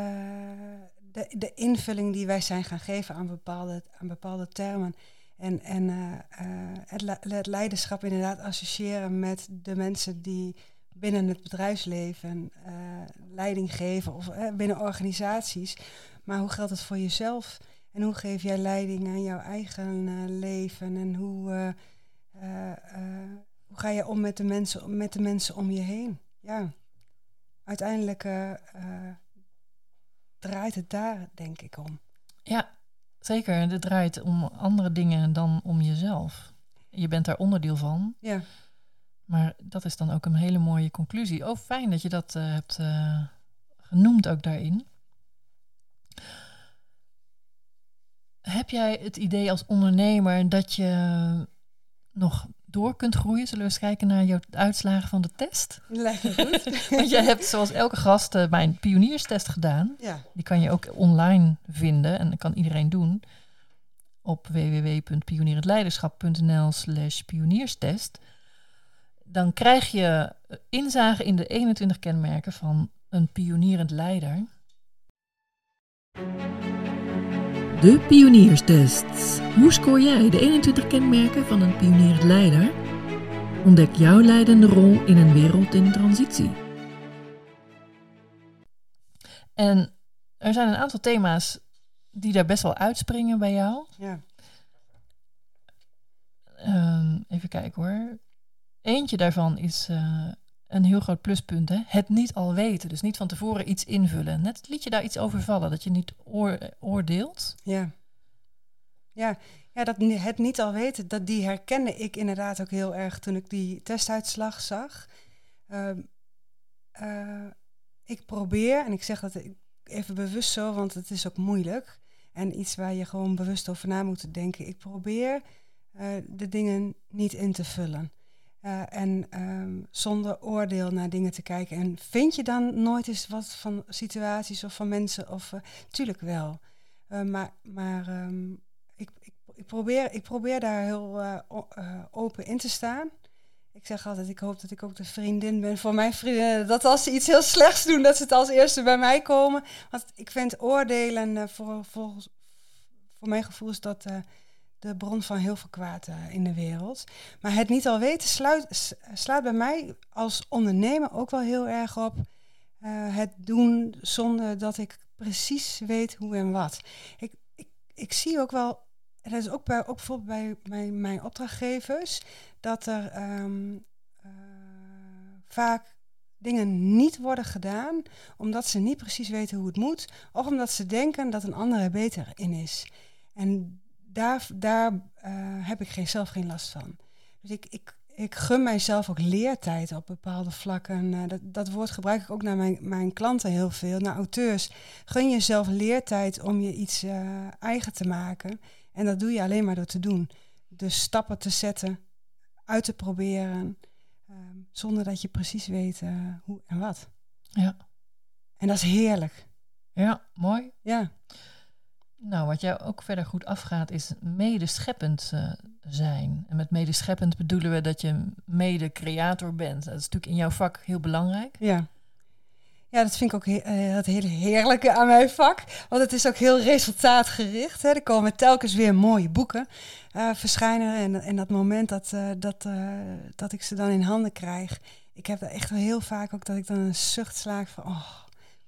de, invulling die wij zijn gaan geven aan bepaalde, aan bepaalde termen. En, en eh, eh, het, het leiderschap inderdaad associëren met de mensen die binnen het bedrijfsleven eh, leiding geven of binnen organisaties. Maar hoe geldt het voor jezelf? En hoe geef jij leiding aan jouw eigen leven? En hoe, hoe ga je om met de, mensen, met de mensen om je heen? Ja, uiteindelijk draait het daar, denk ik, om. Ja, zeker. Het draait om andere dingen dan om jezelf. Je bent daar onderdeel van. Ja, Maar dat is dan ook een hele mooie conclusie. Oh, fijn dat je dat eh, hebt eh, genoemd ook daarin. Heb jij het idee als ondernemer dat je nog door kunt groeien? Zullen we eens kijken naar jouw uitslagen van de test? lijkt me goed. Want jij hebt zoals elke gast eh, mijn pionierstest gedaan. ja, Die kan je ook online vinden en dat kan iedereen doen op www.pionierendleiderschap.nl slash pionierstest. Dan krijg je eh, inzage in de 21 kenmerken van een pionierend leider. De pionierstest. Hoe scoor jij de 21 kenmerken van een pionierend leider? Ontdek jouw leidende rol in een wereld in transitie. En er zijn een aantal thema's die daar best wel uitspringen bij jou. ja, Ehm, even kijken hoor. Eentje daarvan is eh, een heel groot pluspunt. Hè? Het niet al weten. Dus niet van tevoren iets invullen. Net liet je daar iets over vallen. Dat je niet oor- oordeelt. ja. Ja, ja dat, het niet al weten, dat, die herkende ik inderdaad ook heel erg toen ik die testuitslag zag. Ehm, eh, ik probeer, en ik zeg dat even bewust zo, want het is ook moeilijk. En iets waar je gewoon bewust over na moet denken. Ik probeer eh, de dingen niet in te vullen. Eh, en ehm, zonder oordeel naar dingen te kijken. En vind je dan nooit eens wat van situaties of van mensen? Of, eh, tuurlijk wel. Eh, maar maar ehm, ik, ik, ik, probeer, ik probeer daar heel open in te staan. Ik zeg altijd, ik hoop dat ik ook de vriendin ben voor mijn vrienden. Dat als ze iets heel slechts doen, dat ze het als eerste bij mij komen. Want ik vind oordelen, voor, voor, voor mijn gevoel is dat de bron van heel veel kwaad eh, in de wereld. Maar het niet al weten sluit, slaat bij mij als ondernemer ook wel heel erg op. eh, het doen zonder dat ik precies weet hoe en wat. Ik, ik, ik zie ook wel, en dat is ook, bij, ook bijvoorbeeld bij mijn, mijn opdrachtgevers, dat er ehm, eh, vaak dingen niet worden gedaan omdat ze niet precies weten hoe het moet, of omdat ze denken dat een ander er beter in is. En daar, daar eh, heb ik geen, zelf geen last van. Dus ik, ik, ik gun mijzelf ook leertijd op bepaalde vlakken. Eh, dat, dat woord gebruik ik ook naar mijn, mijn klanten heel veel, naar auteurs. Gun jezelf leertijd om je iets eh, eigen te maken. En dat doe je alleen maar door te doen. Dus stappen te zetten, uit te proberen, ehm, zonder dat je precies weet hoe en wat. Ja. En dat is heerlijk. Ja, mooi. Ja. Nou, wat jou ook verder goed afgaat, is medescheppend uh, zijn. En met medescheppend bedoelen we dat je mede-creator bent. Dat is natuurlijk in jouw vak heel belangrijk. Ja. Ja, dat vind ik ook he uh, het hele heerlijke aan mijn vak. Want het is ook heel resultaatgericht. Hè. Er komen telkens weer mooie boeken uh, verschijnen. En, en dat moment dat, dat, dat ik ze dan in handen krijg. Ik heb echt wel heel vaak ook dat ik dan een zucht slaak van... Oh,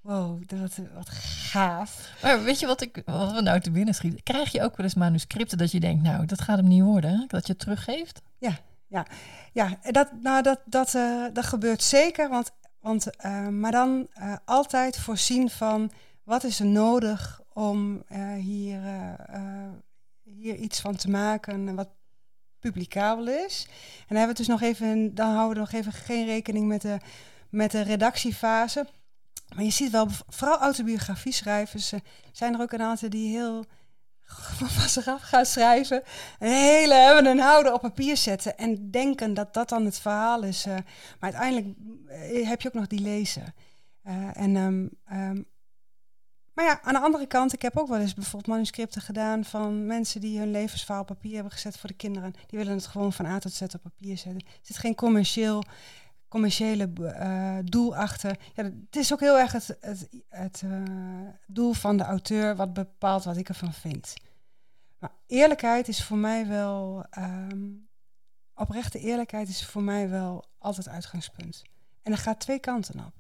wow, dat, wat gaaf. Maar weet je wat, ik, wat we nou te binnen schieten? Krijg je ook wel eens manuscripten dat je denkt, nou, dat gaat hem niet worden, dat je het teruggeeft? Ja, ja, ja. Dat, nou, dat, dat, uh, dat gebeurt zeker, want, want, uh, maar dan uh, altijd voorzien van wat is er nodig om hier, hier iets van te maken wat publicabel is. En dan hebben we dus nog even, dan houden we nog even geen rekening met de, met de redactiefase. Maar je ziet wel, vooral autobiografie-schrijvers, uh, zijn er ook een aantal die heel van zich af gaan schrijven. Een hele hebben een houden op papier zetten en denken dat dat dan het verhaal is. Uh, maar uiteindelijk uh, heb je ook nog die lezen. en, um, um, maar ja, aan de andere kant, ik heb ook wel eens bijvoorbeeld manuscripten gedaan van mensen die hun levensverhaal op papier hebben gezet voor de kinderen. Die willen het gewoon van A tot Z op papier zetten. Er zit geen commercieel commerciële uh, doel achter. Ja, het is ook heel erg het, het, uh, doel van de auteur wat bepaalt wat ik ervan vind. Maar eerlijkheid is voor mij wel, um, oprechte eerlijkheid is voor mij wel altijd uitgangspunt. En dat gaat twee kanten op.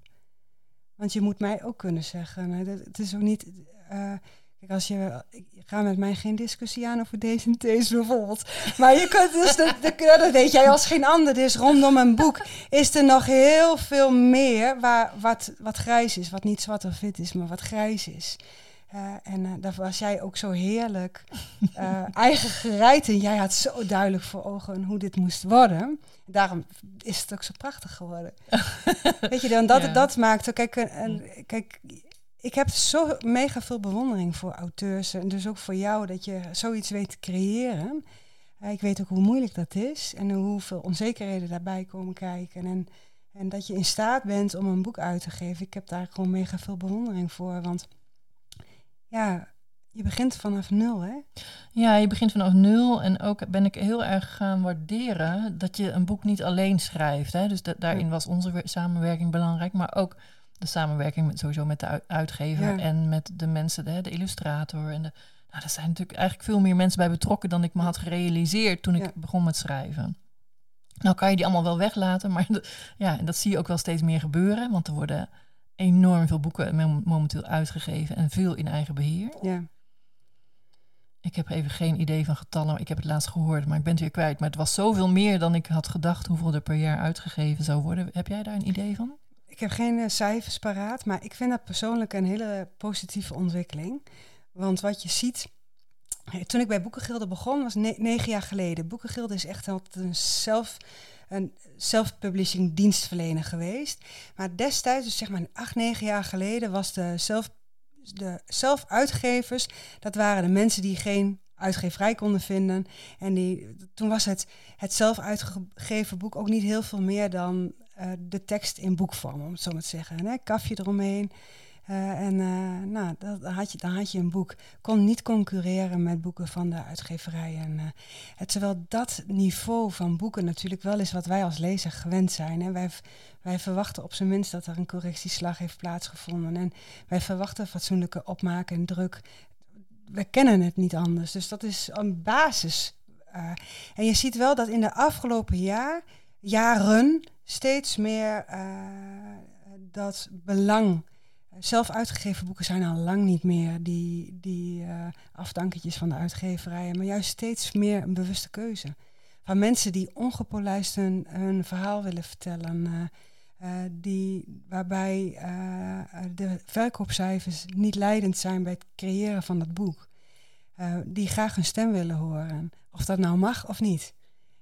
Want je moet mij ook kunnen zeggen, het is ook niet, uh, Kijk, als je, ik ga met mij geen discussie aan over deze en deze bijvoorbeeld. Maar je kunt dus, de, de, dat weet jij als geen ander, dus rondom een boek is er nog heel veel meer waar, wat, wat grijs is. Wat niet zwart of wit is, maar wat grijs is. Uh, en uh, daar was jij ook zo heerlijk uh, eigen gereid en jij had zo duidelijk voor ogen hoe dit moest worden. Daarom is het ook zo prachtig geworden. Weet je dan, dat, ja. dat maakt. Kijk, kijk, ik heb zo mega veel bewondering voor auteurs en dus ook voor jou dat je zoiets weet te creëren. Ik weet ook hoe moeilijk dat is en hoeveel onzekerheden daarbij komen kijken. En, en dat je in staat bent om een boek uit te geven. Ik heb daar gewoon mega veel bewondering voor. Want ja, je begint vanaf nul, hè? Ja, je begint vanaf nul. En ook ben ik heel erg gaan waarderen dat je een boek niet alleen schrijft. Hè? Dus da daarin was onze samenwerking belangrijk. Maar ook de samenwerking met, sowieso met de uitgever ja. en met de mensen, de, de illustrator. En de, nou, er zijn natuurlijk eigenlijk veel meer mensen bij betrokken dan ik me had gerealiseerd toen ik ja. begon met schrijven. Nou kan je die allemaal wel weglaten, maar ja, en dat zie je ook wel steeds meer gebeuren, want er worden enorm veel boeken momenteel uitgegeven en veel in eigen beheer. Ja. Ik heb even geen idee van getallen. Ik heb het laatst gehoord, maar ik ben het weer kwijt. Maar het was zoveel meer dan ik had gedacht hoeveel er per jaar uitgegeven zou worden. Heb jij daar een idee van? Ik heb geen uh, cijfers paraat, maar ik vind dat persoonlijk een hele positieve ontwikkeling. Want wat je ziet, toen ik bij Boekengilde begon, was ne negen jaar geleden. Boekengilde is echt altijd een zelf een self-publishing dienstverlener geweest. Maar destijds, dus zeg maar acht, negen jaar geleden, was de zelf de zelf-uitgevers, dat waren de mensen die geen uitgeverij konden vinden. En die, toen was het, het zelf uitgegeven boek ook niet heel veel meer dan uh, de tekst in boekvorm, om het zo maar te zeggen. Hè? Kafje eromheen. Uh, en uh, nou, dat, dan, had je, dan had je een boek. Kon niet concurreren met boeken van de uitgeverij. En, het, terwijl dat niveau van boeken natuurlijk wel is wat wij als lezer gewend zijn. Hè? Wij, wij verwachten op zijn minst dat er een correctieslag heeft plaatsgevonden. En wij verwachten fatsoenlijke opmaak en druk. We kennen het niet anders. Dus dat is een basis. en je ziet wel dat in de afgelopen jaar, jaren steeds meer uh, dat belang. Zelf uitgegeven boeken zijn al lang niet meer die, die uh, afdanketjes van de uitgeverijen, maar juist steeds meer een bewuste keuze. Van mensen die ongepolijst hun, verhaal willen vertellen, uh, die, waarbij de verkoopcijfers niet leidend zijn bij het creëren van dat boek. die graag hun stem willen horen, of dat nou mag of niet.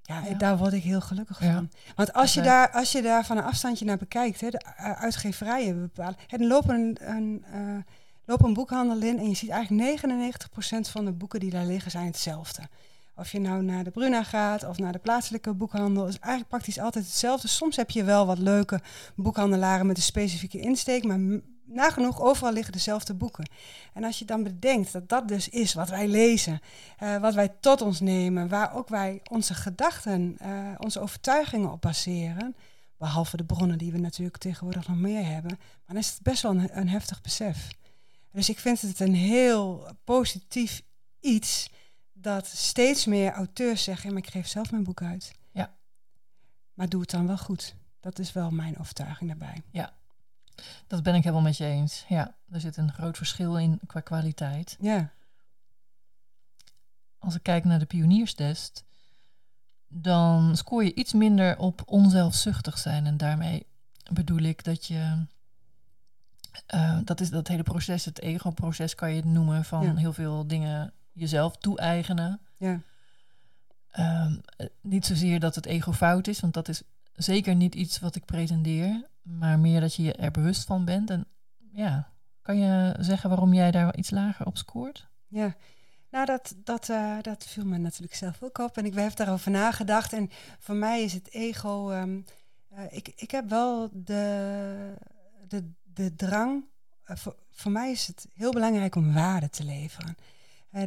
Ja, daar word ik heel gelukkig van. Want als je, daar, als je daar van een afstandje naar bekijkt, hè, de uitgeverijen bepalen. Er lopen een, een, uh, lopen een boekhandel in en je ziet eigenlijk 99% van de boeken die daar liggen zijn hetzelfde. Of je nou naar de Bruna gaat of naar de plaatselijke boekhandel, is eigenlijk praktisch altijd hetzelfde. Soms heb je wel wat leuke boekhandelaren met een specifieke insteek, maar nagenoeg overal liggen dezelfde boeken. En als je dan bedenkt dat dat dus is wat wij lezen, uh, wat wij tot ons nemen, waar ook wij onze gedachten, uh, onze overtuigingen op baseren, behalve de bronnen die we natuurlijk tegenwoordig nog meer hebben, dan is het best wel een, een heftig besef. Dus ik vind het een heel positief iets dat steeds meer auteurs zeggen, maar ik geef zelf mijn boek uit. Ja. Maar doe het dan wel goed. Dat is wel mijn overtuiging daarbij. Ja, dat ben ik helemaal met je eens. Ja, er zit een groot verschil in qua kwaliteit. Ja. Als ik kijk naar de pionierstest, dan scoor je iets minder op onzelfzuchtig zijn. En daarmee bedoel ik dat je. Uh, dat is dat hele proces, het ego-proces kan je het noemen, van heel veel dingen jezelf toe-eigenen. Ja. Um, niet zozeer dat het ego fout is, want dat is zeker niet iets wat ik pretendeer, maar meer dat je er bewust van bent. En ja, kan je zeggen waarom jij daar iets lager op scoort? Ja, nou dat, dat, uh, dat viel me natuurlijk zelf ook op en ik heb daarover nagedacht. En voor mij is het ego, um, uh, ik, ik heb wel de, de, de drang, uh, voor, voor mij is het heel belangrijk om waarde te leveren.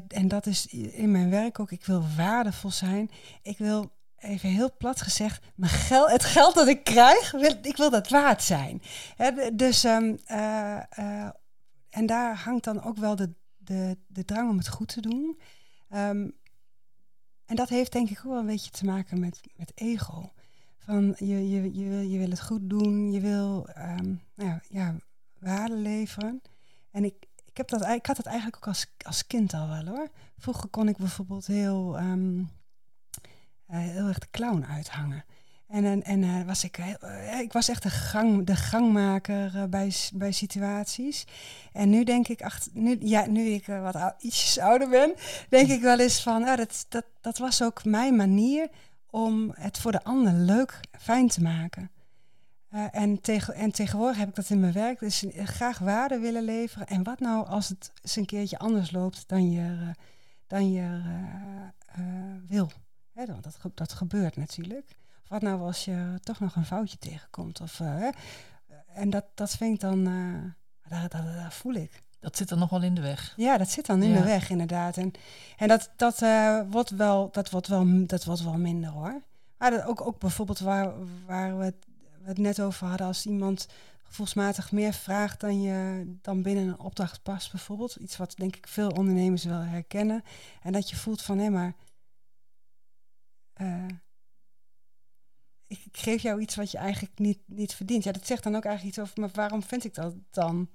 en dat is in mijn werk ook, ik wil waardevol zijn. Ik wil even heel plat gezegd, mijn geld, het geld dat ik krijg, wil, ik wil dat waard zijn. dus, um, uh, uh, en daar hangt dan ook wel de, de, de drang om het goed te doen. Um, en dat heeft denk ik ook wel een beetje te maken met, met ego. Van je, je, je, wil, je wil het goed doen, je wil um, nou ja, ja, waarde leveren. En ik, ik, heb dat, ik had dat eigenlijk ook als, als kind al wel hoor. Vroeger kon ik bijvoorbeeld heel... Uh, heel erg de clown uithangen. En, en, en uh, was ik, uh, ik was echt de, gang, de gangmaker bij, bij situaties. En nu denk ik, ach, nu, ja, nu ik wat ou, ietsjes ouder ben, denk ik wel eens van, oh, dat, dat, dat was ook mijn manier om het voor de ander leuk, fijn te maken. en, tegen, en tegenwoordig heb ik dat in mijn werk, dus graag waarde willen leveren. En wat nou als het eens een keertje anders loopt dan je, dan je wil? Want dat, dat gebeurt natuurlijk. Wat nou als je toch nog een foutje tegenkomt? Of, uh, en dat, dat vind ik dan, uh, dat, dat, dat, voel ik. Dat zit dan nog wel in de weg. Ja, dat zit dan in ja. de weg, inderdaad. En, en dat, dat, uh, wordt wel, dat, wordt wel, dat wordt wel minder hoor. Maar dat ook, ook bijvoorbeeld waar, waar we, het, we het net over hadden, als iemand gevoelsmatig meer vraagt dan je dan binnen een opdracht past, bijvoorbeeld. Iets wat denk ik veel ondernemers wel herkennen. En dat je voelt van hé, maar uh, ik, geef jou iets wat je eigenlijk niet, niet verdient. Ja, dat zegt dan ook eigenlijk iets over, maar waarom vind ik dat dan?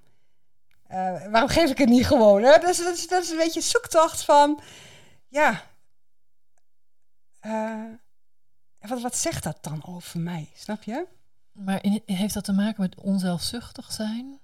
Uh, waarom geef ik het niet gewoon? Dat is, dat is een beetje zoektocht van, ja, uh, wat, wat zegt dat dan over mij? Snap je? Maar heeft dat te maken met onzelfzuchtig zijn?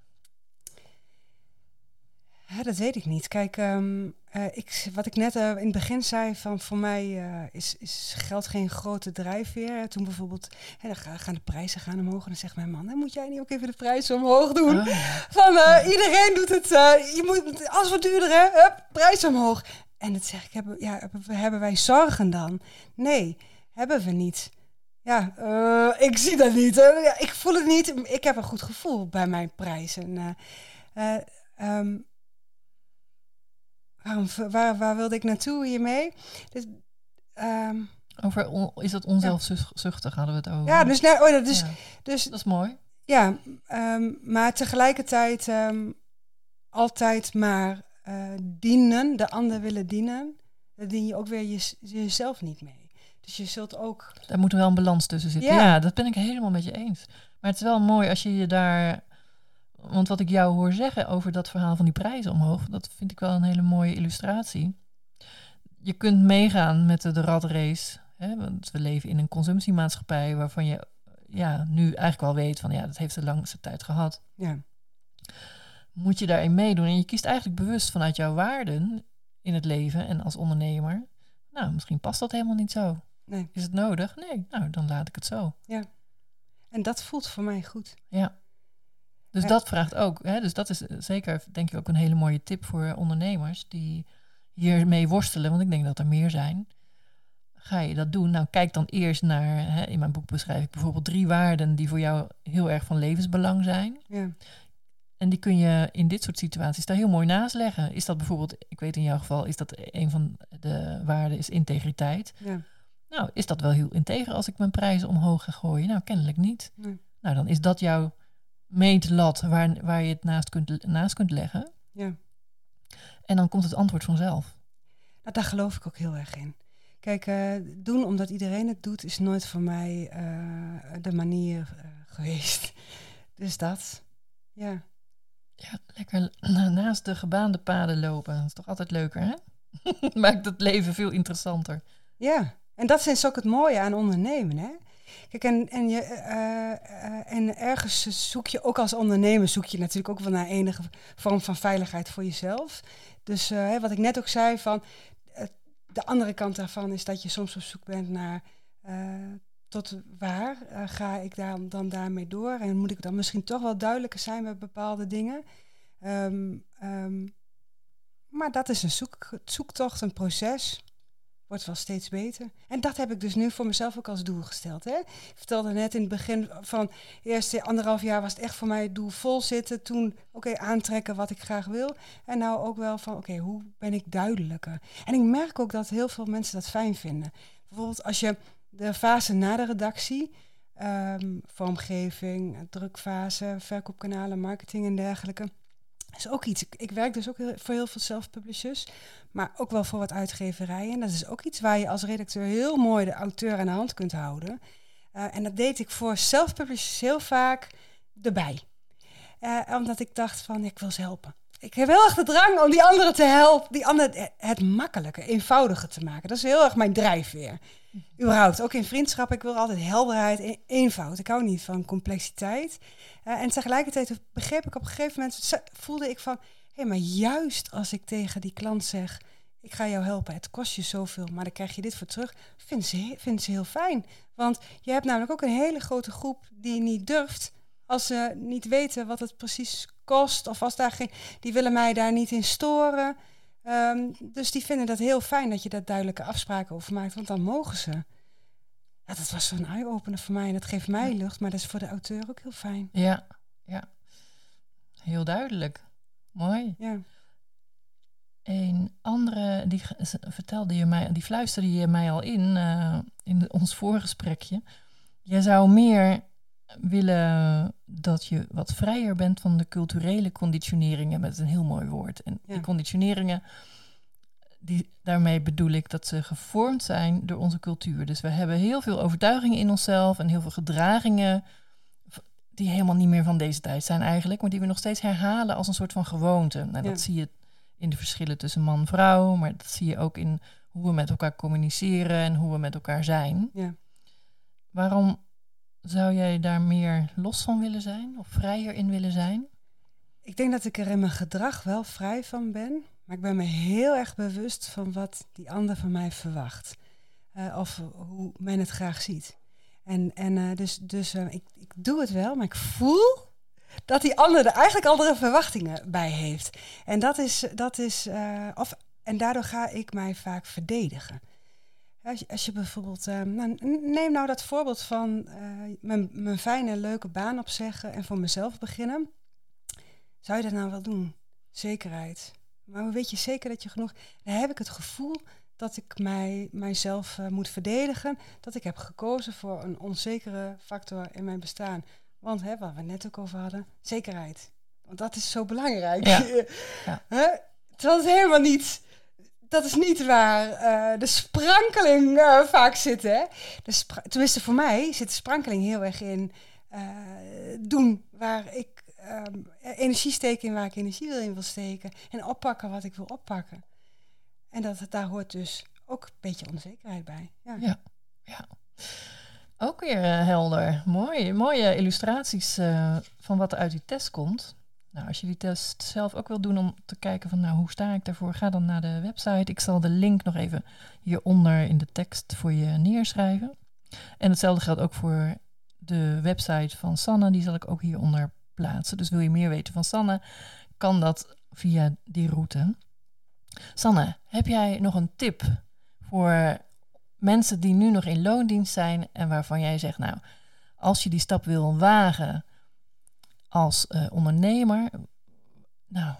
Ja, dat weet ik niet. Kijk, um, uh, ik, wat ik net uh, in het begin zei, van voor mij uh, is, is geld geen grote drijfveer. Toen bijvoorbeeld, hè, dan gaan de prijzen gaan omhoog. En dan zegt mijn man, moet jij niet ook even de prijzen omhoog doen? Ja. Van iedereen doet het, je moet, alles wordt duurder, hè? Hup, prijs omhoog. En dat zeg ik, hebben, ja, hebben wij zorgen dan? Nee, hebben we niet. Ja, ik zie dat niet. Ik voel het niet. Ik heb een goed gevoel bij mijn prijzen. Um, waarom, waar, waar wilde ik naartoe hiermee? Dus, um, over on, is dat onzelfzuchtig hadden we het over? Ja, dus, nou, oh, dus, ja. dus dat is mooi. Ja, um, maar tegelijkertijd um, altijd maar uh, dienen, de ander willen dienen, dan dien je ook weer je, jezelf niet mee. Dus je zult ook. Daar moet wel een balans tussen zitten. Ja. ja, dat ben ik helemaal met je eens. Maar het is wel mooi als je je daar want wat ik jou hoor zeggen over dat verhaal van die prijzen omhoog, dat vind ik wel een hele mooie illustratie. Je kunt meegaan met de, de ratrace. Hè, want we leven in een consumptiemaatschappij waarvan je ja, nu eigenlijk wel weet van ja, dat heeft de langste tijd gehad. Ja. Moet je daarin meedoen. En je kiest eigenlijk bewust vanuit jouw waarden in het leven en als ondernemer. Nou, misschien past dat helemaal niet zo. Nee. Is het nodig? Nee, nou dan laat ik het zo. Ja. En dat voelt voor mij goed. Ja. Dus dat vraagt ook. Hè, dus dat is zeker, denk ik, ook een hele mooie tip voor ondernemers die hiermee worstelen. Want ik denk dat er meer zijn. Ga je dat doen? Nou, kijk dan eerst naar. Hè, in mijn boek beschrijf ik bijvoorbeeld drie waarden die voor jou heel erg van levensbelang zijn. Ja. En die kun je in dit soort situaties daar heel mooi naast leggen. Is dat bijvoorbeeld, ik weet in jouw geval, is dat een van de waarden is integriteit. Ja. Nou, is dat wel heel integer als ik mijn prijzen omhoog ga gooien? Nou, kennelijk niet. Nee. Nou, dan is dat jouw meetlat waar, waar je het naast kunt, naast kunt leggen. ja. En dan komt het antwoord vanzelf. Nou, daar geloof ik ook heel erg in. Kijk, eh, doen omdat iedereen het doet, is nooit voor mij eh, de manier eh, geweest. Dus dat, ja. Ja, lekker naast de gebaande paden lopen. Dat is toch altijd leuker, hè? Maakt het leven veel interessanter. Ja, en dat is ook het mooie aan ondernemen, hè? Kijk, en, en, je, eh, eh, en ergens zoek je ook als ondernemer, zoek je natuurlijk ook wel naar enige vorm van veiligheid voor jezelf. Dus eh, wat ik net ook zei, van, eh, de andere kant daarvan is dat je soms op zoek bent naar eh, tot waar eh, ga ik daar, dan daarmee door en moet ik dan misschien toch wel duidelijker zijn met bepaalde dingen. Ehm, ehm, maar dat is een zoek, zoektocht, een proces wordt wel steeds beter. En dat heb ik dus nu voor mezelf ook als doel gesteld. Hè? Ik vertelde net in het begin van eerste anderhalf jaar was het echt voor mij het doel vol zitten. Toen oké, aantrekken wat ik graag wil. En nou ook wel van oké, hoe ben ik duidelijker? En ik merk ook dat heel veel mensen dat fijn vinden. Bijvoorbeeld als je de fase na de redactie, ehm, vormgeving, drukfase, verkoopkanalen, marketing en dergelijke. Is ook iets. Ik, werk dus ook heel- voor heel veel self-publishers, maar ook wel voor wat uitgeverijen. En dat is ook iets waar je als redacteur heel mooi de auteur aan de hand kunt houden. Eh, en dat deed ik voor self-publishers heel vaak erbij. Eh, omdat ik dacht van, ik wil ze helpen. Ik heb heel erg de drang om die anderen te helpen, die anderen het makkelijker, eenvoudiger te maken. Dat is heel erg mijn drijfveer. Überhaupt, ook in vriendschap, ik wil altijd helderheid, e- eenvoud. Ik hou niet van complexiteit. Eh, en tegelijkertijd begreep ik op een gegeven moment, voelde ik van, hé, maar juist als ik tegen die klant zeg, ik ga jou helpen, het kost je zoveel, maar dan krijg je dit voor terug, vinden ze, vinden ze heel fijn. Want je hebt namelijk ook een hele grote groep die niet durft, als ze niet weten wat het precies kost, of als daar geen, die willen mij daar niet in storen. Ehm, dus die vinden dat heel fijn dat je daar duidelijke afspraken over maakt, want dan mogen ze. Ja, dat was zo'n eye-opener voor mij en dat geeft mij lucht, maar dat is voor de auteur ook heel fijn. Ja, ja. Heel duidelijk. Mooi. Ja, Een andere, die vertelde je mij, die fluisterde je mij al in, eh, in ons voorgesprekje. Jij zou meer willen dat je wat vrijer bent van de culturele conditioneringen, met een heel mooi woord. En Ja. die conditioneringen, die, daarmee bedoel ik dat ze gevormd zijn door onze cultuur. Dus we hebben heel veel overtuigingen in onszelf en heel veel gedragingen die helemaal niet meer van deze tijd zijn eigenlijk, maar die we nog steeds herhalen als een soort van gewoonte. Nou, Ja. Dat zie je in de verschillen tussen man en vrouw, maar dat zie je ook in hoe we met elkaar communiceren en hoe we met elkaar zijn. ja. Waarom zou jij daar meer los van willen zijn of vrijer in willen zijn? Ik denk dat ik er in mijn gedrag wel vrij van ben. Maar ik ben me heel erg bewust van wat die ander van mij verwacht. Eh, of hoe men het graag ziet. En, en eh, dus, dus eh, ik, ik doe het wel, maar ik voel dat die ander er eigenlijk andere verwachtingen bij heeft. En dat is, dat is of, en daardoor ga ik mij vaak verdedigen. Als je, als je bijvoorbeeld, eh, nou, neem nou dat voorbeeld van eh, mijn, mijn fijne, leuke baan opzeggen en voor mezelf beginnen. Zou je dat nou wel doen? Zekerheid. Maar hoe weet je zeker dat je genoeg... Dan heb ik het gevoel dat ik mij, mijzelf eh, moet verdedigen. Dat ik heb gekozen voor een onzekere factor in mijn bestaan. Want hè, waar we net ook over hadden, zekerheid. Want dat is zo belangrijk. Ja. Ja. Hè? Terwijl het helemaal niet... Dat is niet waar eh, de sprankeling eh, vaak zit. Hè? De Tenminste, voor mij zit de sprankeling heel erg in eh, doen waar ik ehm, energie steek in waar ik energie wil in wil steken. En oppakken wat ik wil oppakken. En dat, daar hoort dus ook een beetje onzekerheid bij. Ja. Ja. Ook weer helder. Mooi. Mooie illustraties van wat er uit die test komt. Nou, als je die test zelf ook wil doen om te kijken van nou, hoe sta ik daarvoor, ga dan naar de website. Ik zal de link nog even hieronder in de tekst voor je neerschrijven. En hetzelfde geldt ook voor de website van Sanne, die zal ik ook hieronder plaatsen. Dus wil je meer weten van Sanne, kan dat via die route. Sanne, heb jij nog een tip voor mensen die nu nog in loondienst zijn en waarvan jij zegt, nou, als je die stap wil wagen als eh, ondernemer. Nou,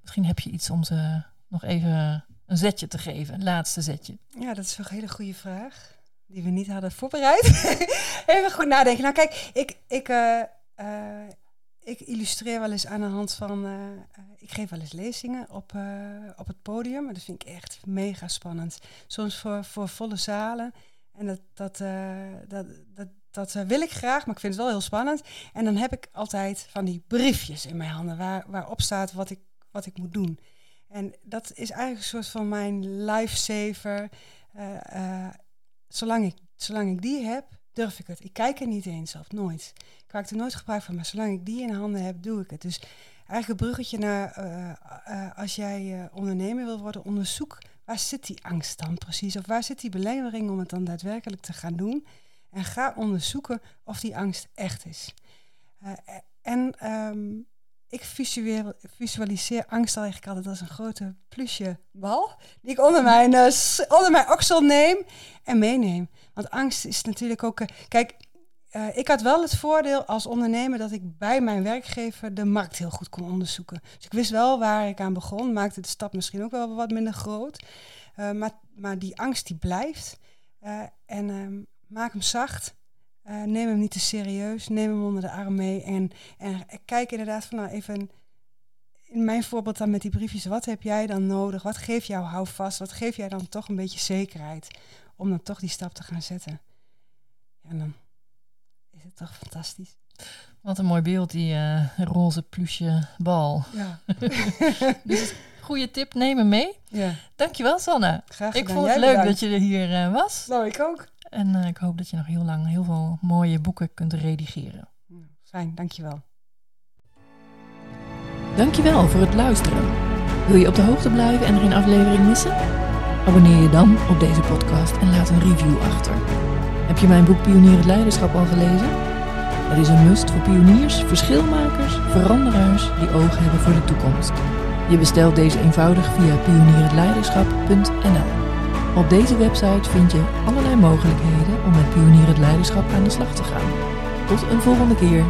misschien heb je iets om ze nog even een zetje te geven, een laatste zetje. Ja, dat is een hele goede vraag. Die we niet hadden voorbereid. even goed nadenken. Nou, kijk, ik, ik, eh, eh, ik illustreer wel eens aan de hand van. ik geef wel eens lezingen op, op het podium. Maar dat vind ik echt mega spannend. Soms voor, voor volle zalen. En dat, dat, dat, dat, dat eh, wil ik graag, maar ik vind het wel heel spannend. En dan heb ik altijd van die briefjes in mijn handen waar, waarop staat wat ik, wat ik moet doen. En dat is eigenlijk een soort van mijn lifesaver. Eh, eh, zolang, ik, zolang ik die heb, durf ik het. Ik kijk er niet eens op, nooit. Ik maak er nooit gebruik van, maar zolang ik die in handen heb, doe ik het. Dus eigenlijk een bruggetje naar als jij ondernemer wil worden, onderzoek waar zit die angst dan precies? Of waar zit die belemmering om het dan daadwerkelijk te gaan doen? En ga onderzoeken of die angst echt is. Eh, en ehm, ik visualiseer angst al eigenlijk altijd als een grote plusje bal. Die ik onder mijn, eh, onder mijn oksel neem en meeneem. Want angst is natuurlijk ook... eh, kijk, ik had wel het voordeel als ondernemer dat ik bij mijn werkgever de markt heel goed kon onderzoeken. Dus ik wist wel waar ik aan begon. Maakte de stap misschien ook wel wat minder groot. Maar, maar die angst die blijft. En ehm, maak hem zacht. Eh, neem hem niet te serieus. Neem hem onder de arm mee. En, en kijk inderdaad van nou even... In mijn voorbeeld dan met die briefjes. Wat heb jij dan nodig? Wat geeft jou houvast? Wat geeft jij dan toch een beetje zekerheid? Om dan toch die stap te gaan zetten. Ja, en dan is het toch fantastisch. Wat een mooi beeld, die eh, roze plusje bal. Ja, Dus goede tip, neem hem mee. ja. Dankjewel, Sanne. graag Ik gedaan. vond het Jij leuk bedankt. dat je er hier eh, was. Nou, ik ook. En eh, ik hoop dat je nog heel lang heel veel mooie boeken kunt redigeren. Fijn, dankjewel. Dankjewel voor het luisteren. Wil je op de hoogte blijven en er geen aflevering missen? Abonneer je dan op deze podcast en laat een review achter. Heb je mijn boek Pionier het Leiderschap al gelezen? Het is een must voor pioniers, verschilmakers, veranderaars die oog hebben voor de toekomst. Je bestelt deze eenvoudig via pionierhetleiderschap.nl. Op deze website vind je allerlei mogelijkheden om met Pionier het Leiderschap aan de slag te gaan. Tot een volgende keer.